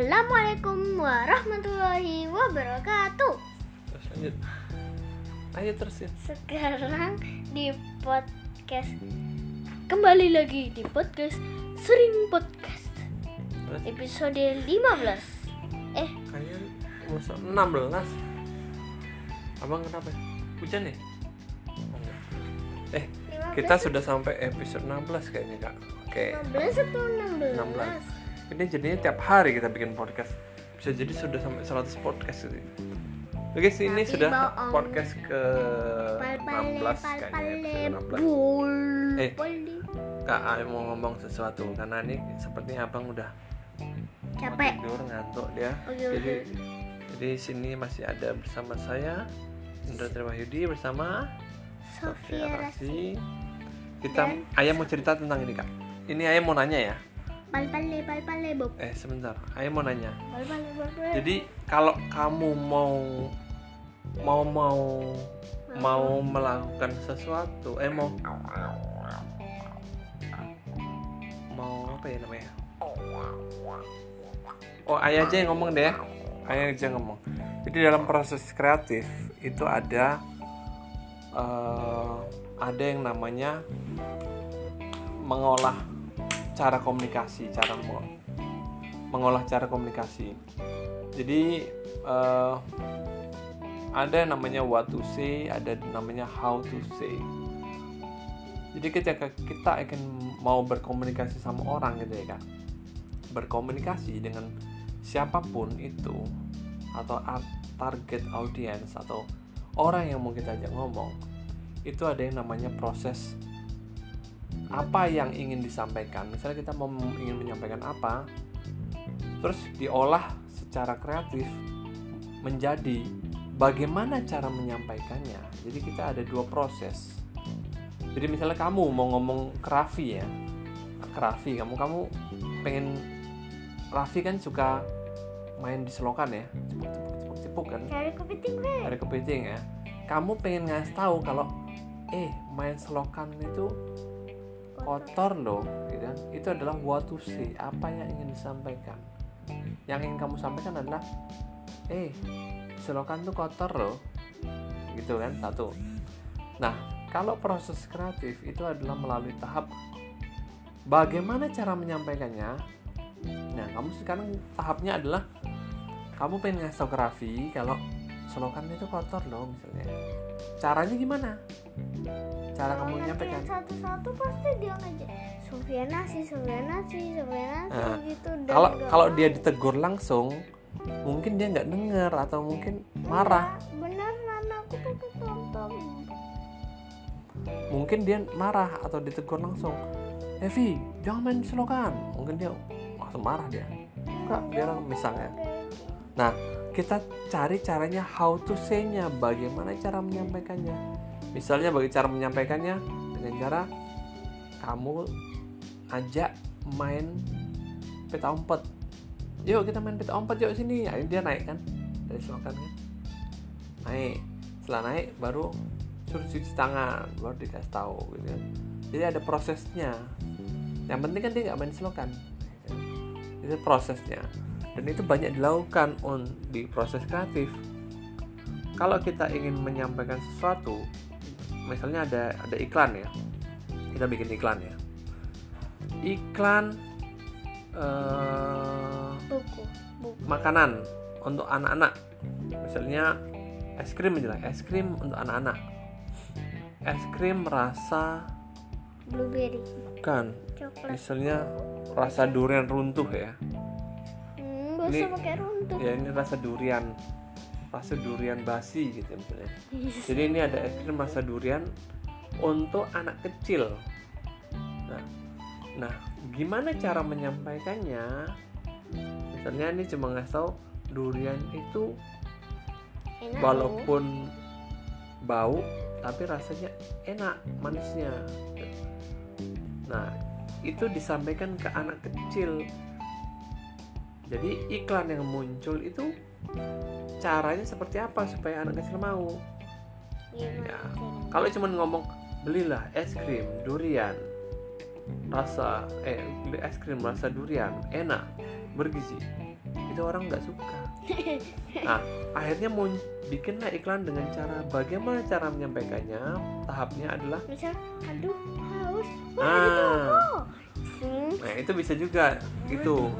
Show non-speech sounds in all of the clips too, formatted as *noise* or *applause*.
Assalamualaikum warahmatullahi wabarakatuh. Terus lanjut. Ayo terusin. Sekarang di podcast kembali lagi di podcast Sering Podcast Terus episode 15. Eh, kayaknya masuk 16. Abang kenapa? Hujan ya? Oh. Eh, 15 kita sudah sampai episode 16 kayaknya, Kak. Oke. 15 atau 16? 16. Ini jadinya tiap hari kita bikin podcast. Bisa jadi sudah sampai 100 podcast gitu. Oke, sih ini sudah bohong. podcast ke Pal-pale, 16 kayaknya. pal-pale, episode 16. bul, Eh. Kak, Ayo mau ngomong sesuatu karena ini sepertinya Abang udah Capek. tidur ngantuk dia. Oke, jadi oke. jadi sini masih ada bersama saya Indra Triwahyudi bersama Sofia Rasi. Kita Dan- Ayah mau cerita tentang ini kak. Ini Ayah mau nanya ya. Bob. Eh sebentar, Ayah mau nanya. Jadi kalau kamu mau mau mau mau melakukan sesuatu, eh mau mau apa ya namanya? Oh ayah aja yang ngomong deh, ayah aja yang ngomong. Jadi dalam proses kreatif itu ada eh, ada yang namanya mengolah cara komunikasi, cara mengolah cara komunikasi. Jadi eh, ada yang namanya what to say, ada namanya how to say. Jadi ketika kita akan mau berkomunikasi sama orang gitu ya kak, berkomunikasi dengan siapa pun itu atau ar- target audience atau orang yang mau kita ajak ngomong, itu ada yang namanya proses apa yang ingin disampaikan. Misalnya kita mau ingin menyampaikan apa, terus diolah secara kreatif menjadi bagaimana cara menyampaikannya. Jadi kita ada dua proses. Jadi misalnya kamu mau ngomong ke Raffi ya, ke Raffi kamu kamu pengen Raffi kan suka main di selokan ya, cepuk cepuk cepuk cepuk kan, Cari kepiting, ada kepiting ya. Kamu pengen ngasih tahu kalau eh main selokan itu kotor loh, gitu kan? Itu adalah what to say, apa yang ingin disampaikan. Yang ingin kamu sampaikan adalah eh selokan tuh kotor loh, gitu kan satu. Nah kalau proses kreatif itu adalah melalui tahap bagaimana cara menyampaikannya. Nah kamu sekarang tahapnya adalah kamu pengen ngasih kalau selokan itu kotor loh misalnya. Caranya gimana? Cara kamu nanti satu-satu pasti dia ngajak Sofia nasi, Sofia nasi, Sofia nasi Nah, gitu. Kalau kalau dia ditegur langsung, mungkin dia nggak denger atau mungkin marah. Bener, aku pakai tonton. Mungkin dia marah atau ditegur langsung. Evi, jangan main selokan. Mungkin dia langsung marah dia. Enggak, dia orang misalnya. Nah, kita cari caranya how to say-nya, bagaimana cara menyampaikannya. Misalnya bagi cara menyampaikannya dengan cara kamu ajak main peta umpet. Yuk kita main peta umpet yuk sini. Akhirnya dia naik kan dari selokan kan. Naik. Setelah naik baru suruh cuci tangan, baru dikasih tahu gitu kan. Jadi ada prosesnya. Yang penting kan dia nggak main selokan. Itu prosesnya dan itu banyak dilakukan on di proses kreatif kalau kita ingin menyampaikan sesuatu misalnya ada ada iklan ya. Kita bikin iklan ya. Iklan eh, Buku, buku. makanan untuk anak-anak. Misalnya es krim aja es krim untuk anak-anak. Es krim rasa Blueberry, kan coklat. misalnya rasa durian runtuh ya. Hmm, Ini- pakai runtuh. ya ini rasa durian rasa durian basi gitu misalnya. Jadi ini ada es krim rasa durian untuk anak kecil. Nah nah gimana cara menyampaikannya? Misalnya ini cuma ngasih tahu durian itu Enak walaupun bau tapi rasanya enak manisnya. Nah itu disampaikan ke anak kecil. Jadi iklan yang muncul itu caranya seperti apa supaya anak kecil mau? Ya. kalau cuma ngomong belilah es krim durian rasa eh beli es krim rasa durian enak bergizi. Itu orang nggak suka. *laughs* Nah akhirnya mau bikinlah iklan dengan cara bagaimana cara menyampaikannya? Tahapnya adalah misal aduh haus. Wah Ah. hmm. nah itu bisa juga gitu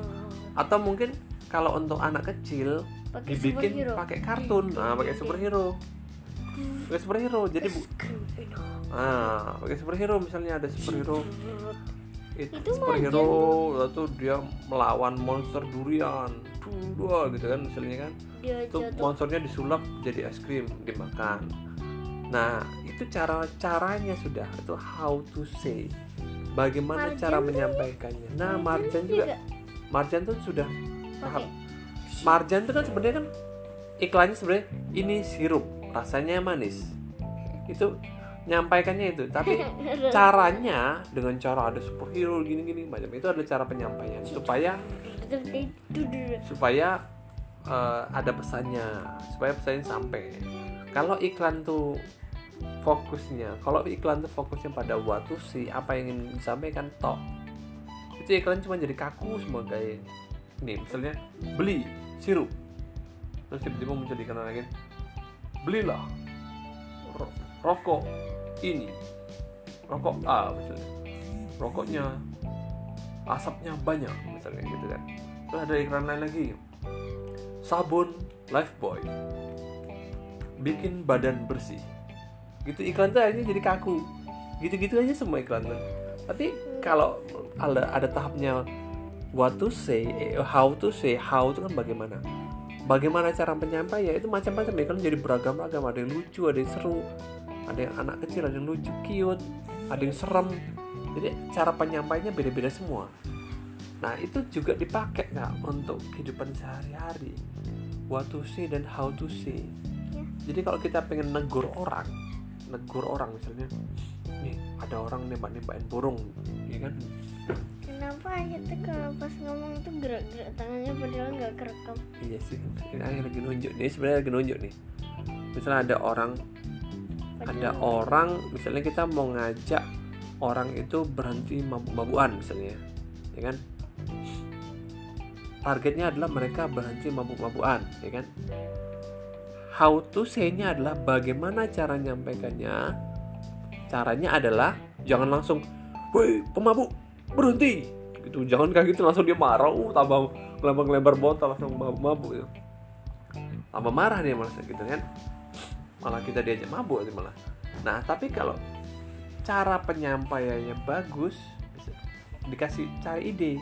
atau mungkin kalau untuk anak kecil pakai dibikin superhero. pakai kartun. Nah pakai superhero. Pakai superhero jadi bu ah pakai superhero misalnya ada superhero. Itu, Itu superhero atau dia melawan monster durian. Dua gitu kan misalnya kan. Dia itu jatuh. monsternya disulap jadi es krim dimakan nah itu cara caranya sudah. Itu how to say. Bagaimana Marjan cara menyampaikannya. Nah Marjan marjan juga marjan tuh sudah tahap pakai marjan itu kan sebenarnya kan iklannya sebenarnya ini sirup rasanya manis. Itu nyampaikannya itu tapi *laughs* caranya dengan cara ada superhero gini-gini macam itu adalah cara penyampaian supaya supaya eh, ada pesannya supaya pesannya sampai. Kalau iklan tuh fokusnya kalau iklan tuh fokusnya pada to see apa yang ingin disampaikan tok. Itu iklan cuma jadi kaku semua kayak nih misalnya beli sirup. Terus tiba-tiba muncul di iklan lagi. Belilah ro- rokok ini. Rokok A misalnya. Rokoknya asapnya banyak misalnya gitu kan. Terus ada iklan lain lagi. Sabun Lifebuoy bikin badan bersih. Gitu iklan tuh akhirnya jadi kaku. Gitu-gitu aja semua iklan tuh. Tapi kalau ada ada tahapnya what to say eh, how to say how itu kan bagaimana? Bagaimana cara penyampaian itu macam-macam iklan jadi beragam-agam ada yang lucu ada yang seru. Ada yang anak kecil ada yang lucu cute ada yang serem. Jadi cara penyampaiannya beda-beda semua. Nah itu juga dipakai nggak untuk kehidupan sehari-hari? What to say dan how to say. Ya. jadi kalau kita pengen negur orang negur orang misalnya nih ada orang nembak-nembakin burung ya kan kenapa kita kalau pas ngomong tuh gerak-gerak tangannya padahal nggak kerekam? Iya sih ini lagi nunjuk nih sebenarnya lagi nunjuk nih. Misalnya ada orang ada orang misalnya kita mau ngajak orang itu berhenti mabuk-mabukan misalnya ya kan? Targetnya adalah mereka berhenti mabuk-mabukan ya kan? How to say-nya adalah bagaimana cara nyampaikannya. Caranya adalah jangan langsung woi pemabuk berhenti. Gitu jangan kayak gitu langsung dia marah. Uh tambah ngelembar-ngelembar botol langsung mabuk-mabuk gitu. Tambah marah dia malah gitu kan. Malah kita diajak mabuk sih malah. Nah tapi kalau cara penyampaiannya bagus dikasih cari ide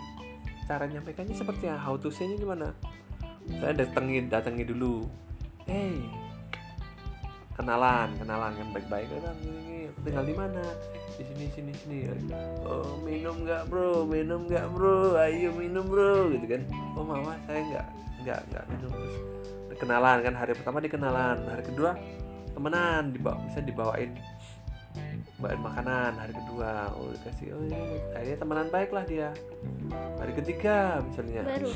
cara nyampaikannya seperti how to say-nya gimana? Saya datangi datangi dulu. Hey kenalan kenalan kan baik-baik. Kan gini gini aku tinggal di mana? Di sini sini sini. Oh minum nggak bro? Minum nggak bro? Ayo minum bro. Gitu kan. Oh mama saya nggak nggak nggak minum. Terus kenalan kan hari pertama dikenalan. Hari kedua temenan dibawa bisa dibawain bawain makanan. Hari kedua oh dikasih oh iya akhirnya temenan baik lah dia. Hari ketiga misalnya. Baru.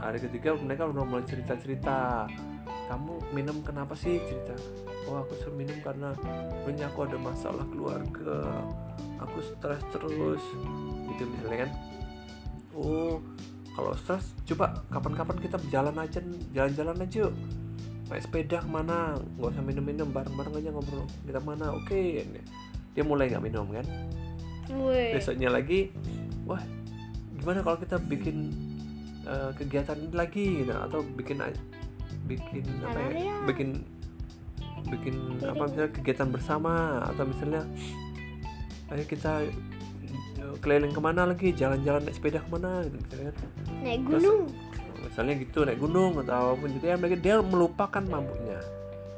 Hari ketiga mereka udah mulai cerita cerita kamu minum kenapa sih? Cerita. Oh aku suruh minum karena punya aku ada masalah keluarga. Aku stres terus. Gitu misalnya kan. Oh kalau stres coba kapan-kapan kita jalan aja. Jalan-jalan aja yuk. Naik sepeda ke mana? Nggak usah minum-minum bareng-bareng aja ngobrol. Kita mana oke. Dia mulai nggak minum kan? Woi. besoknya lagi wah gimana kalau kita bikin eh, kegiatan ini lagi? Gitu atau bikin bikin apa ya Area. bikin bikin apa misalnya kegiatan bersama atau misalnya ayo kita keliling ke mana lagi jalan-jalan naik sepeda ke mana gitu misalnya kan. naik gunung misalnya gitu naik gunung atau apa pun jadi mereka dia melupakan mabuknya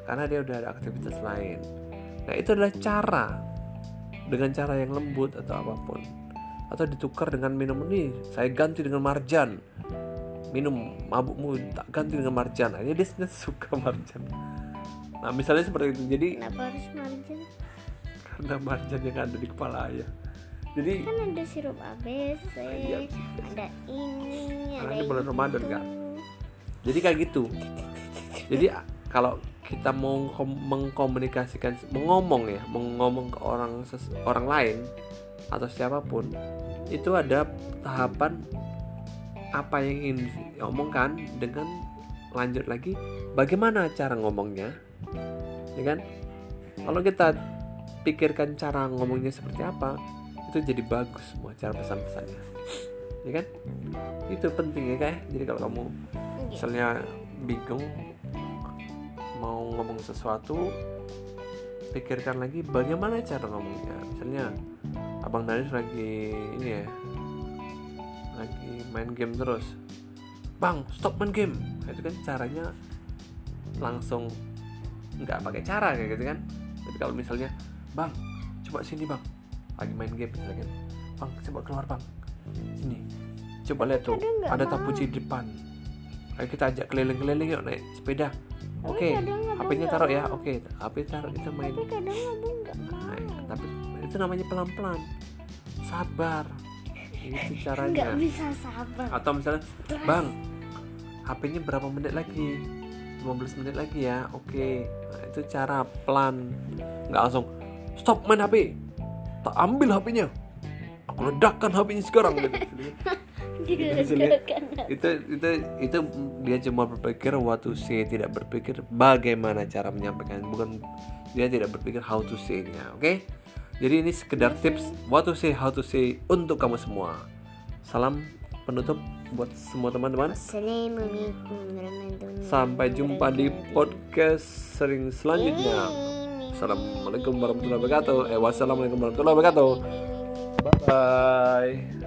karena dia udah ada aktivitas lain nah itu adalah cara dengan cara yang lembut atau apa pun atau ditukar dengan minum ini saya ganti dengan marjan minum mabukmu tak ganti dengan marjan. Akhirnya dia sebenarnya suka *laughs* marjan. Nah misalnya seperti itu. Jadi kenapa harus marjan? karena marjan yang ada di kepala ayah. Jadi kan ada sirup ABC Iya, ada ini Karena ada ini bulan. Ramadan, Kak. jadi kayak gitu. Jadi *laughs* kalau kita mau kom- mengkomunikasikan mengomong ya mengomong ke orang orang lain atau siapa pun itu ada tahapan apa yang ingin diomongkan dengan lanjut lagi? Bagaimana cara ngomongnya? Ya kan? Kalau kita pikirkan cara ngomongnya seperti apa itu jadi bagus semua cara pesan-pesannya. Ya kan? Itu penting ya kayak jadi kalau kamu misalnya bingung mau ngomong sesuatu pikirkan lagi bagaimana cara ngomongnya. Misalnya abang Danis lagi ini ya main game terus. Bang stop main game. Itu kan caranya langsung nggak pakai cara kayak gitu kan. Jadi kalau misalnya bang coba sini bang. Lagi main game misalnya kan. Bang coba keluar bang. Sini. Coba lihat tuh ada tabuci di depan. Ayo kita ajak keliling-keliling yuk naik sepeda. Oke abang HP-nya taruh ya. Oke HP taruh kita main. Tapi kadang abang nggak mau Nah, tapi itu namanya pelan-pelan. Sabar itu nggak caranya. bisa sabar. Atau misalnya bang HP-nya berapa menit lagi? 15 menit lagi ya. Oke. Nah, itu cara pelan. Nggak langsung stop main HP tak ambil HP-nya aku ledakkan HP-nya sekarang. *laughs* Gitu. Itu itu itu dia cuma berpikir what to say tidak berpikir bagaimana cara menyampaikan. Bukan dia tidak berpikir how to say-nya oke jadi ini sekedar tips what to say how to say untuk kamu semua. Salam penutup buat semua teman-teman. Sampai jumpa di podcast sering selanjutnya. Assalamualaikum warahmatullahi wabarakatuh. Eh wassalamualaikum warahmatullahi wabarakatuh. Bye bye